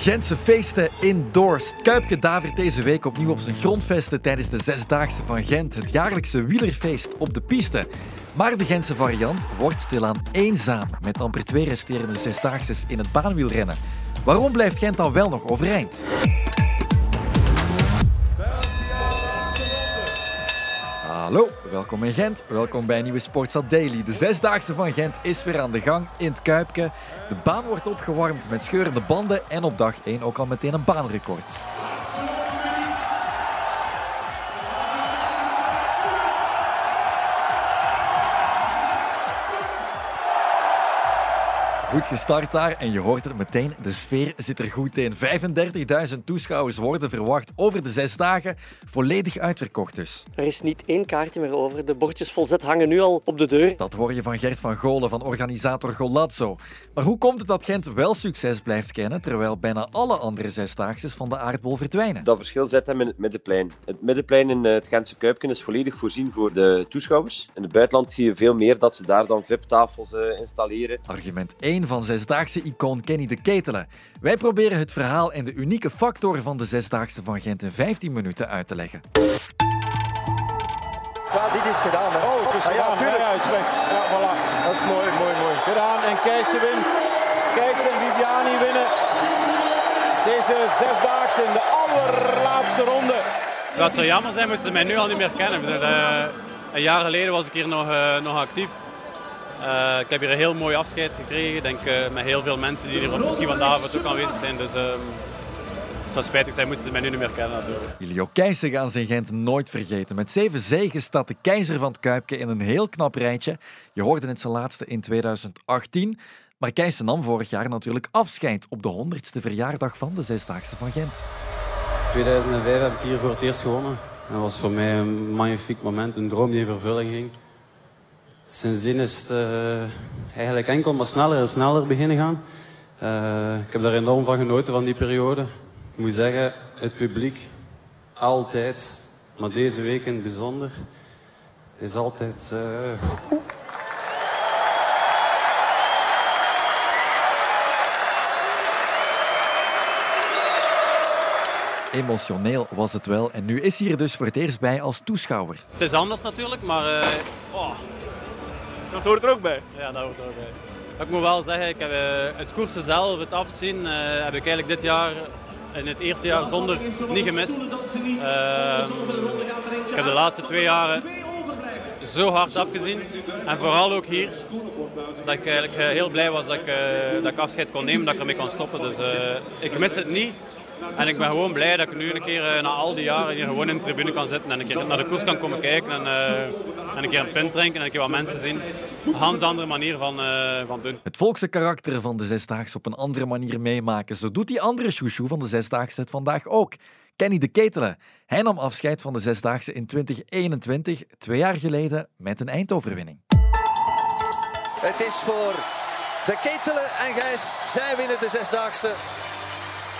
Gentse feesten indoors. Kuipke davert deze week opnieuw op zijn grondvesten tijdens de Zesdaagse van Gent, het jaarlijkse wielerfeest op de piste. Maar de Gentse variant wordt stilaan eenzaam met amper twee resterende Zesdaagses in het baanwielrennen. Waarom blijft Gent dan wel nog overeind? Hallo, welkom in Gent. Welkom bij Nieuwe Sportstad Daily. De Zesdaagse van Gent is weer aan de gang in het Kuipke. De baan wordt opgewarmd met scheurende banden en op dag 1 ook al meteen een baanrecord. Goed gestart daar en je hoort het meteen, de sfeer zit er goed in. 35.000 toeschouwers worden verwacht over de zes dagen, volledig uitverkocht dus. Er is niet één kaartje meer over. De bordjes volzet hangen nu al op de deur. Dat hoor je van Gert van Golen van organisator Golazzo. Maar hoe komt het dat Gent wel succes blijft kennen, terwijl bijna alle andere zesdaagses van de aardbol verdwijnen? Dat verschil zit hem in het middenplein. Het middenplein in het Gentse Kuipken is volledig voorzien voor de toeschouwers. In het buitenland zie je veel meer dat ze daar dan VIP-tafels uh, installeren. Argument 1 van zesdaagse icoon Kenny de Ketelen. Wij proberen het verhaal en de unieke factor van de zesdaagse van Gent in 15 minuten uit te leggen. Ja, dit is gedaan. Hè. Oh, het is Ah, ja, gedaan. Ja, ja, is weg. Ja, voilà. Dat is mooi, mooi, mooi. Gedaan en Keijse wint. Keijse en Viviani winnen deze zesdaagse in de allerlaatste ronde. Het zou jammer zijn moesten ze mij nu al niet meer kennen. Eh, een jaar geleden was ik hier nog, eh, nog actief. Eh, ik heb hier een heel mooi afscheid gekregen. Ik denk eh, met heel veel mensen die hier misschien vanavond ook aanwezig zijn. Dus ehm, het zou spijtig zijn moesten ze mij nu niet meer kennen natuurlijk. Ilio Keijsen gaan ze in Gent nooit vergeten. Met zeven zegen staat de keizer van het Kuipke in een heel knap rijtje. Je hoorde het zijn laatste in 2018. Maar Keijsen nam vorig jaar natuurlijk afscheid op de 100ste verjaardag van de Zesdaagse van Gent. 2005 heb ik hier voor het eerst gewonnen. Dat was voor mij een magnifiek moment, een droom die in vervulling ging. Sindsdien is het eh, eigenlijk enkel maar sneller en sneller beginnen gaan. Eh, ik heb daar enorm van genoten van die periode. Ik moet zeggen, het publiek, altijd, maar deze week in het bijzonder, is altijd... eh, Emotioneel was het wel en nu is hij er dus voor het eerst bij als toeschouwer. Het is anders natuurlijk, maar eh, oh, Dat hoort er ook bij. ja, dat hoort er ook bij. Ik moet wel zeggen, ik heb, eh, het koersen zelf, het afzien, eh, heb ik eigenlijk dit jaar, in het eerste jaar zonder, niet gemist. Ehm, ik heb de laatste twee jaren zo hard afgezien. En vooral ook hier, dat ik eigenlijk eh, heel blij was dat ik, eh, dat afscheid kon nemen, dat ik ermee kon stoppen. Dus eh, ik mis het niet. En ik ben gewoon blij dat ik nu een keer eh, na al die jaren hier gewoon in de tribune kan zitten en een keer naar de koers kan komen kijken en, eh, en een keer een pint drinken en een keer wat mensen zien. Een ganz andere manier van, eh, van doen. Het volkse karakter van de Zesdaagse op een andere manier meemaken. Zo doet die andere chouchou van de Zesdaagse het vandaag ook. Kenny de Ketelen. Hij nam afscheid van de Zesdaagse in 2021, twee jaar geleden, met een eindoverwinning. Het is voor de Ketelen en Gijs. Zij winnen de Zesdaagse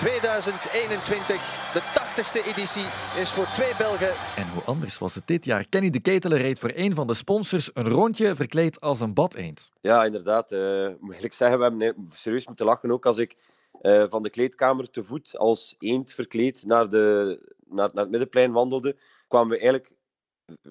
2021. De 80ste editie is voor twee Belgen. En hoe anders was het dit jaar? Kenny de Ketelen reed voor een van de sponsors een rondje verkleed als een badeend. Ja, inderdaad. eh moet ik zeggen, we hebben eh, serieus moeten lachen ook als ik eh, van de kleedkamer te voet als eend verkleed naar, de, naar, naar het middenplein wandelde. Kwamen we eigenlijk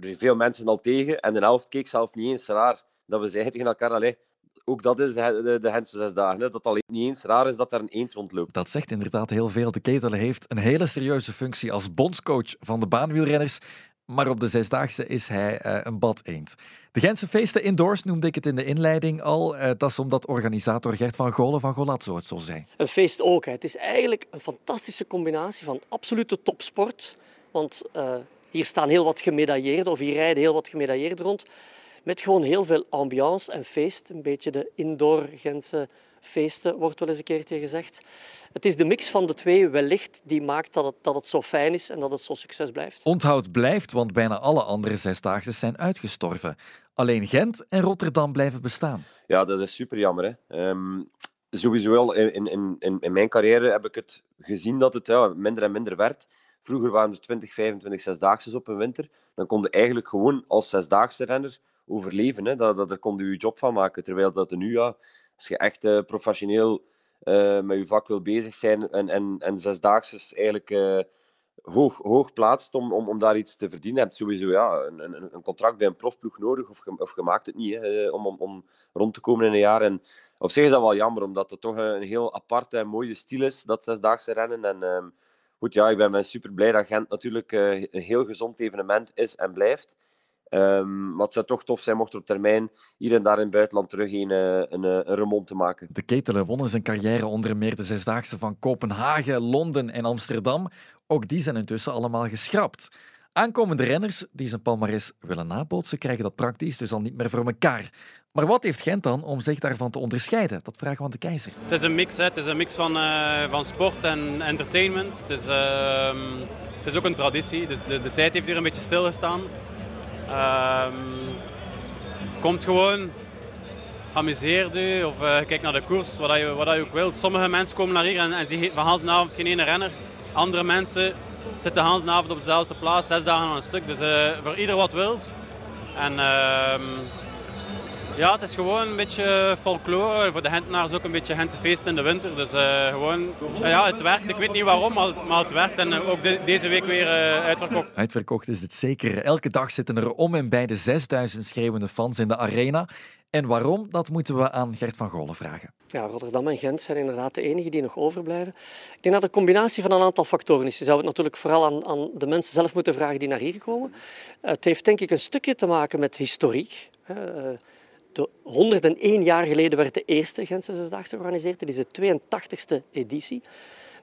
veel mensen al tegen en de helft keek zelf niet eens raar. Dat we zeiden tegen elkaar, allee, ook dat is de, de, de dagen. Hè, dat het al niet eens raar is dat er een eend rondloopt. Dat zegt inderdaad heel veel. De Ketelen heeft een hele serieuze functie als bondscoach van de baanwielrenners. Maar op de Zesdaagse is hij eh, een bad-eend. De Gentse feesten indoors noemde ik het in de inleiding al. Eh, dat is omdat organisator Gert van Golen van Golazzo het zo zei. Een feest ook. Hè. Het is eigenlijk een fantastische combinatie van absolute topsport. Want eh, hier staan heel wat gemedailleerden, of hier rijden heel wat gemedailleerden rond. Met gewoon heel veel ambiance en feest. Een beetje de indoor Gentse feesten, wordt wel eens een keertje gezegd. Het is de mix van de twee wellicht die maakt dat het, dat het zo fijn is en dat het zo succes blijft. Onthoud blijft, want bijna alle andere Zesdaagse zijn uitgestorven. Alleen Gent en Rotterdam blijven bestaan. Ja, dat is super jammer. Hè. Ehm, sowieso wel in, in, in, in mijn carrière heb ik het gezien dat het ja, minder en minder werd. Vroeger waren er 20, 25 zesdaagse op een winter. Dan kon je eigenlijk gewoon als zesdaagse renner overleven. Hè. Dat, dat, daar kon je je job van maken. Terwijl dat er nu, ja, als je echt eh, professioneel uh, met je vak wil bezig zijn en, en, en zesdaagse eigenlijk uh, hoog, hoog plaatst om, om, om daar iets te verdienen. Je hebt sowieso ja, een, een, contract bij een profploeg nodig, of, of je maakt het niet hè, om, om, om rond te komen in een jaar. En op zich is dat wel jammer, omdat het toch een heel aparte en mooie stijl is, dat zesdaagse rennen. En um, goed, ja, ik ben super blij dat Gent natuurlijk een heel gezond evenement is en blijft. Um, maar het zou toch tof zijn mocht er op termijn hier en daar in het buitenland terug een, een, een remont te maken. De Ketelen wonnen zijn carrière onder meer de zesdaagse van Kopenhagen, Londen en Amsterdam. Ook die zijn intussen allemaal geschrapt. Aankomende renners die zijn palmares willen nabootsen, krijgen dat praktisch dus al niet meer voor elkaar. Maar wat heeft Gent dan om zich daarvan te onderscheiden? Dat vragen we aan de keizer. Het is een mix, hè. het is een mix van, uh, van sport en entertainment. Het is, uh, het is ook een traditie. Dus de, de tijd heeft hier een beetje stilgestaan. Uh, komt gewoon, amuseer je of uh, kijk naar de koers, wat je, wat je ook wilt. Sommige mensen komen naar hier en, en zien van de avond geen ene renner. Andere mensen zitten de avond op dezelfde plaats, zes dagen aan een stuk. Dus uh, voor ieder wat wils. En uh, ja, het is gewoon een beetje folklore. Voor de Hentenaars ook een beetje Gentse feest in de winter. Dus uh, gewoon, uh, ja, het werkt. Ik weet niet waarom, maar, maar het werkt. En ook de, deze week weer uitverkocht. Uitverkocht is het zeker. Elke dag zitten er om en bij de 6000 schreeuwende fans in de arena. En waarom, dat moeten we aan Gert van Golen vragen. Ja, Rotterdam en Gent zijn inderdaad de enigen die nog overblijven. Ik denk dat een combinatie van een aantal factoren is. Je zou het natuurlijk vooral aan, aan de mensen zelf moeten vragen die naar hier komen. Het heeft denk ik een stukje te maken met historiek. De 101 jaar geleden werd de eerste Gentse Zesdaagse georganiseerd. Dit is de 82e editie.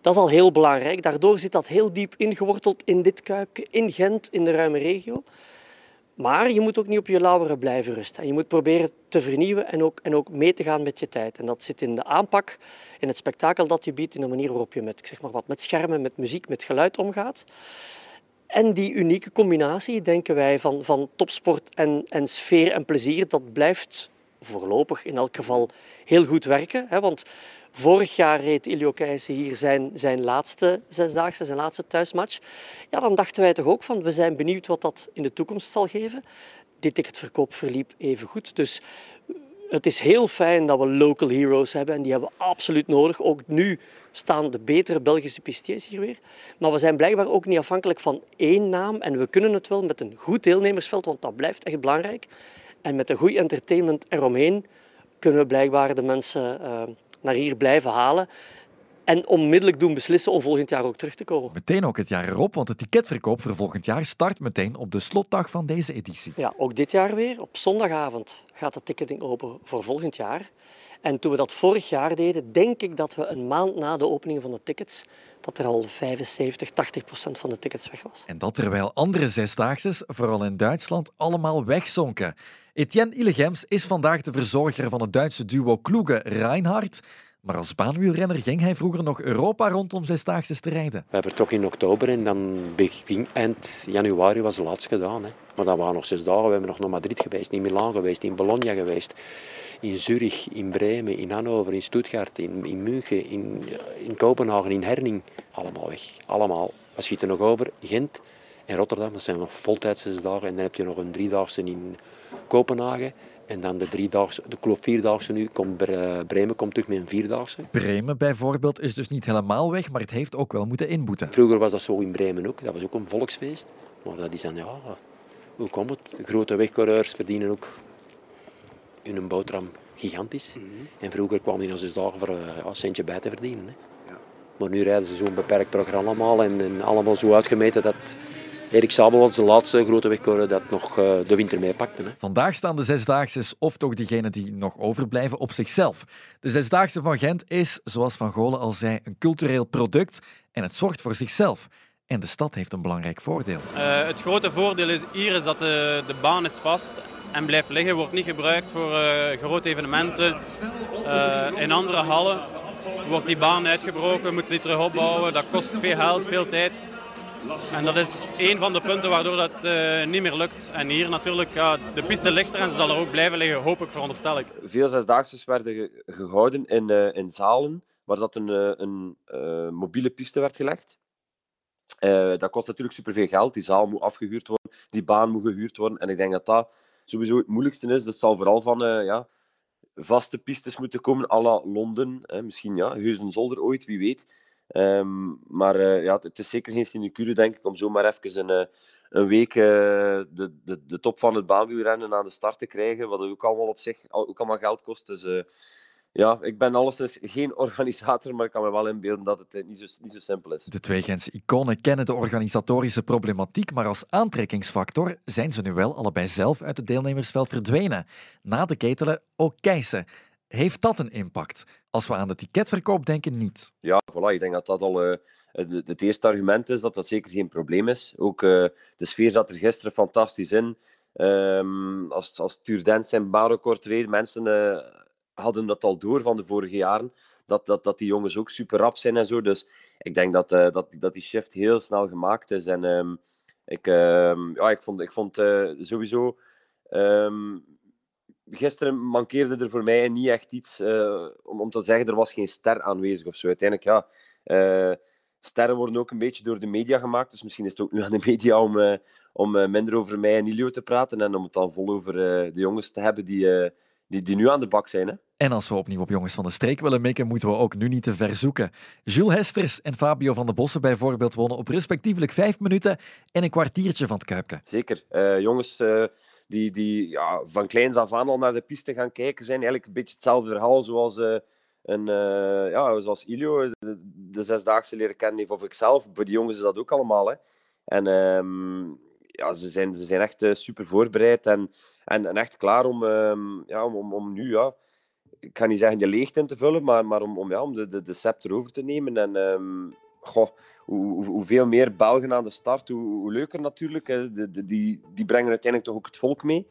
Dat is al heel belangrijk. Daardoor zit dat heel diep ingeworteld in dit kuipje, in Gent, in de ruime regio. Maar je moet ook niet op je lauweren blijven rusten. Je moet proberen te vernieuwen en ook, en ook mee te gaan met je tijd. En dat zit in de aanpak, in het spektakel dat je biedt, in de manier waarop je met, zeg maar wat, met schermen, met muziek, met geluid omgaat. En die unieke combinatie, denken wij, van, van topsport en, en sfeer en plezier, dat blijft voorlopig in elk geval heel goed werken. Hè? Want vorig jaar reed Ilio Keijsen hier zijn, zijn laatste zesdaagse, zijn laatste thuismatch. Ja, dan dachten wij toch ook van, we zijn benieuwd wat dat in de toekomst zal geven. Dit ticketverkoop verliep even goed. Dus het is heel fijn dat we local heroes hebben en die hebben we absoluut nodig. Ook nu staan de betere Belgische pistiers hier weer. Maar we zijn blijkbaar ook niet afhankelijk van één naam en we kunnen het wel met een goed deelnemersveld, want dat blijft echt belangrijk. En met een goed entertainment eromheen kunnen we blijkbaar de mensen uh, naar hier blijven halen. En onmiddellijk doen beslissen om volgend jaar ook terug te komen. Meteen ook het jaar erop, want de ticketverkoop voor volgend jaar start meteen op de slotdag van deze editie. Ja, ook dit jaar weer. Op zondagavond gaat de ticketing open voor volgend jaar. En toen we dat vorig jaar deden, denk ik dat we een maand na de opening van de tickets dat er al 75, 80 procent van de tickets weg was. En dat terwijl andere zesdaagses, vooral in Duitsland, allemaal wegzonken. Etienne Illegems is vandaag de verzorger van het Duitse duo Kloege-Reinhardt. Maar als baanwielrenner ging hij vroeger nog Europa rondom zesdaagse te rijden. Wij vertrokken in oktober en dan begin eind januari was het laatst gedaan. Hè. Maar dat waren nog zes dagen. We hebben nog naar Madrid geweest, in Milaan geweest, in Bologna geweest, in Zurich, in Bremen, in Hannover, in Stuttgart, in, in München, in, in Kopenhagen, in Herning. Allemaal weg. Allemaal. Wat schiet er nog over? Gent en Rotterdam. Dat zijn voltijds zes dagen. En dan heb je nog een driedaagse in Kopenhagen. En dan de driedaagse, de klopt vierdaagse nu, komt Bremen komt terug met een vierdaagse. Bremen bijvoorbeeld is dus niet helemaal weg, maar het heeft ook wel moeten inboeten. Vroeger was dat zo in Bremen ook. Dat was ook een volksfeest. Maar dat is dan, ja, hoe komt het? De grote wegcoureurs verdienen ook in een boterham gigantisch. Mm -hmm. En vroeger kwamen die nog zes dagen voor ja, een centje bij te verdienen. Hè. Ja. Maar nu rijden ze zo'n beperkt programma allemaal en, en allemaal zo uitgemeten dat Erik Sabel was de laatste grote wegcoureur dat nog uh, de winter meepakte. Vandaag staan de Zesdaagse, of toch diegenen die nog overblijven, op zichzelf. De Zesdaagse van Gent is, zoals Van Golen al zei, een cultureel product en het zorgt voor zichzelf. En de stad heeft een belangrijk voordeel. Uh, het grote voordeel is, hier is dat de, de baan is vast en blijft liggen. Wordt niet gebruikt voor uh, grote evenementen. in andere hallen wordt die baan uitgebroken, moeten ze die terug opbouwen. Dat kost veel geld, veel tijd. En dat is een van de punten waardoor dat uh, niet meer lukt. En hier natuurlijk, ja, de piste ligt er en ze zal er ook blijven liggen, hoop ik, veronderstel ik. Veel zesdaagse werden gehouden in, uh, in zalen waar dat een, uh, een mobiele piste werd gelegd. dat kost natuurlijk superveel geld. Die zaal moet afgehuurd worden, die baan moet gehuurd worden. En ik denk dat dat sowieso het moeilijkste is. Dat zal vooral van ja, vaste pistes moeten komen, à la Londen. Hè. Misschien ja, Heusden-Zolder ooit, wie weet. Ehm, maar uh, ja, het is zeker geen sinecure, denk ik, om zomaar even een, een week uh, de, de, de top van het baanwielrennen aan de start te krijgen. Wat ook allemaal op zich ook allemaal geld kost. Dus ja, ik ben alleszins geen organisator, maar ik kan me wel inbeelden dat het niet zo, niet zo simpel is. De twee Gentse iconen kennen de organisatorische problematiek, maar als aantrekkingsfactor zijn ze nu wel allebei zelf uit het deelnemersveld verdwenen. Na de ketelen ook Keijsen. Heeft dat een impact? Als we aan de ticketverkoop denken, niet. Ja, voilà, ik denk dat dat al uh, het, het, eerste argument is, dat dat zeker geen probleem is. Ook uh, de sfeer zat er gisteren fantastisch in. Um, als, als Turdens zijn baanrecord reed, mensen uh, hadden dat al door van de vorige jaren. Dat, dat, dat die jongens ook super rap zijn en zo. Dus ik denk dat, dat, dat die shift heel snel gemaakt is. En um, ik, um, ja, ik vond, ik vond sowieso gisteren mankeerde er voor mij niet echt iets uh, om, om te zeggen er was geen ster aanwezig of zo. Uiteindelijk, ja, uh, sterren worden ook een beetje door de media gemaakt. Dus misschien is het ook nu aan de media om, uh, om minder over mij en Ilio te praten en om het dan vol over de jongens te hebben die, die, die nu aan de bak zijn. Hè. En als we opnieuw op jongens van de streek willen mikken, moeten we ook nu niet te ver zoeken. Jules Hesters en Fabio van de Bossen bijvoorbeeld wonnen op respectievelijk vijf minuten en een kwartiertje van het Kuipke. Zeker. jongens die, die ja, van kleins af aan al naar de piste gaan kijken zijn. Eigenlijk een beetje hetzelfde verhaal zoals, uh, een, uh, ja, zoals Ilio de, de, zesdaagse leren kennen heeft, of ikzelf. Voor die jongens is dat ook allemaal. Hè. En um, ja, ze, zijn, ze zijn echt super voorbereid en, en, echt klaar om, um, ja, om, om, nu, ja, ik ga niet zeggen de leegte in te vullen, maar, maar om, om, ja, om de, de, de scepter over te nemen. En um, goh, hoe, hoeveel meer Belgen aan de start, hoe, hoe leuker natuurlijk. De, die, die brengen uiteindelijk toch ook het volk mee.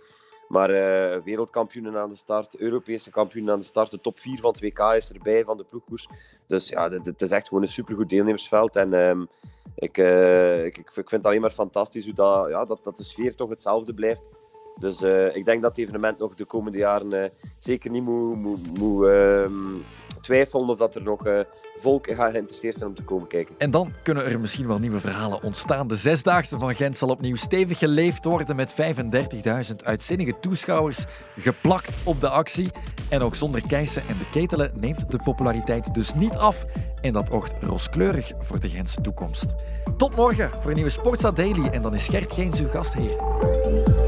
Maar uh, wereldkampioenen aan de start, Europese kampioenen aan de start, de top 4 van het WK is erbij van de ploegkoers. Dus ja, het is echt gewoon een supergoed deelnemersveld. En um, ik, uh, ik, ik vind het alleen maar fantastisch hoe dat, ja, dat, dat de sfeer toch hetzelfde blijft. Dus uh, ik denk dat het evenement nog de komende jaren zeker niet moet, moet, moet um, twijfelen of dat er nog uh, volk geïnteresseerd zijn om te komen kijken. En dan kunnen er misschien wel nieuwe verhalen ontstaan. De Zesdaagse van Gent zal opnieuw stevig geleefd worden met 35.000 uitzinnige toeschouwers geplakt op de actie. En ook zonder Keijsen en de ketelen neemt de populariteit dus niet af. En dat oogt rooskleurig voor de Gentse toekomst. Tot morgen voor een nieuwe Sportsa Daily. En dan is Gert Geens uw gastheer.